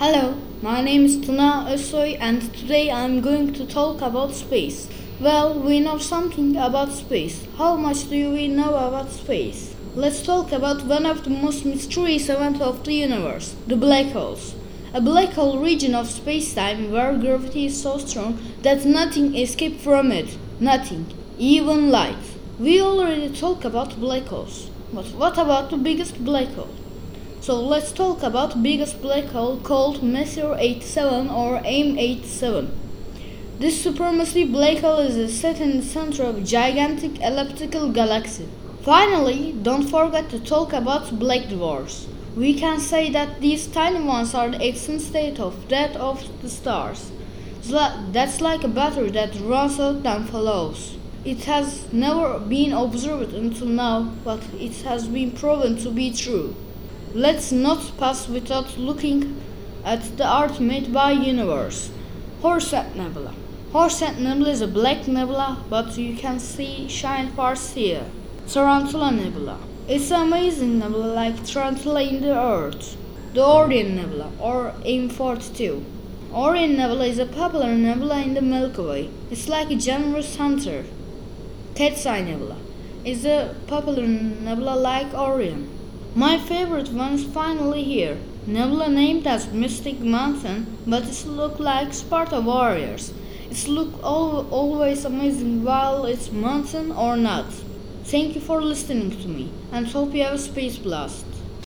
Hello, my name is Tuna Özsoy and today I'm going to talk about space. Well, we know something about space. How much do we know about space? Let's talk about one of the most mysterious events of the universe, the black holes. A black hole region of space-time where gravity is so strong that nothing escapes from it. Nothing, even light. We already talked about black holes. But what about the biggest black hole? So let's talk about biggest black hole called Messier 87 or M87. This supermassive black hole is set in the center of a gigantic elliptical galaxy. Finally, don't forget to talk about black dwarfs. We can say that these tiny ones are the extant state of death of the stars. That's like a battery that runs out and follows. It has never been observed until now, but it has been proven to be true. Let's not pass without looking at the art made by universe. Horsehead Nebula. Horsehead Nebula is a black nebula, but you can see shine parts here. Tarantula Nebula. It's an amazing nebula like Tarantula in the Earth. The Orion Nebula, or M42. Orion Nebula is a popular nebula in the Milky Way. It's like a generous hunter. Cat's-Eye Nebula is a popular nebula like Orion. My favorite one is finally here. Nebula named as Mystic Mountain, but it looks like Sparta warriors. It looks al- always amazing while it's mountain or not. Thank you for listening to me and hope you have a space blast.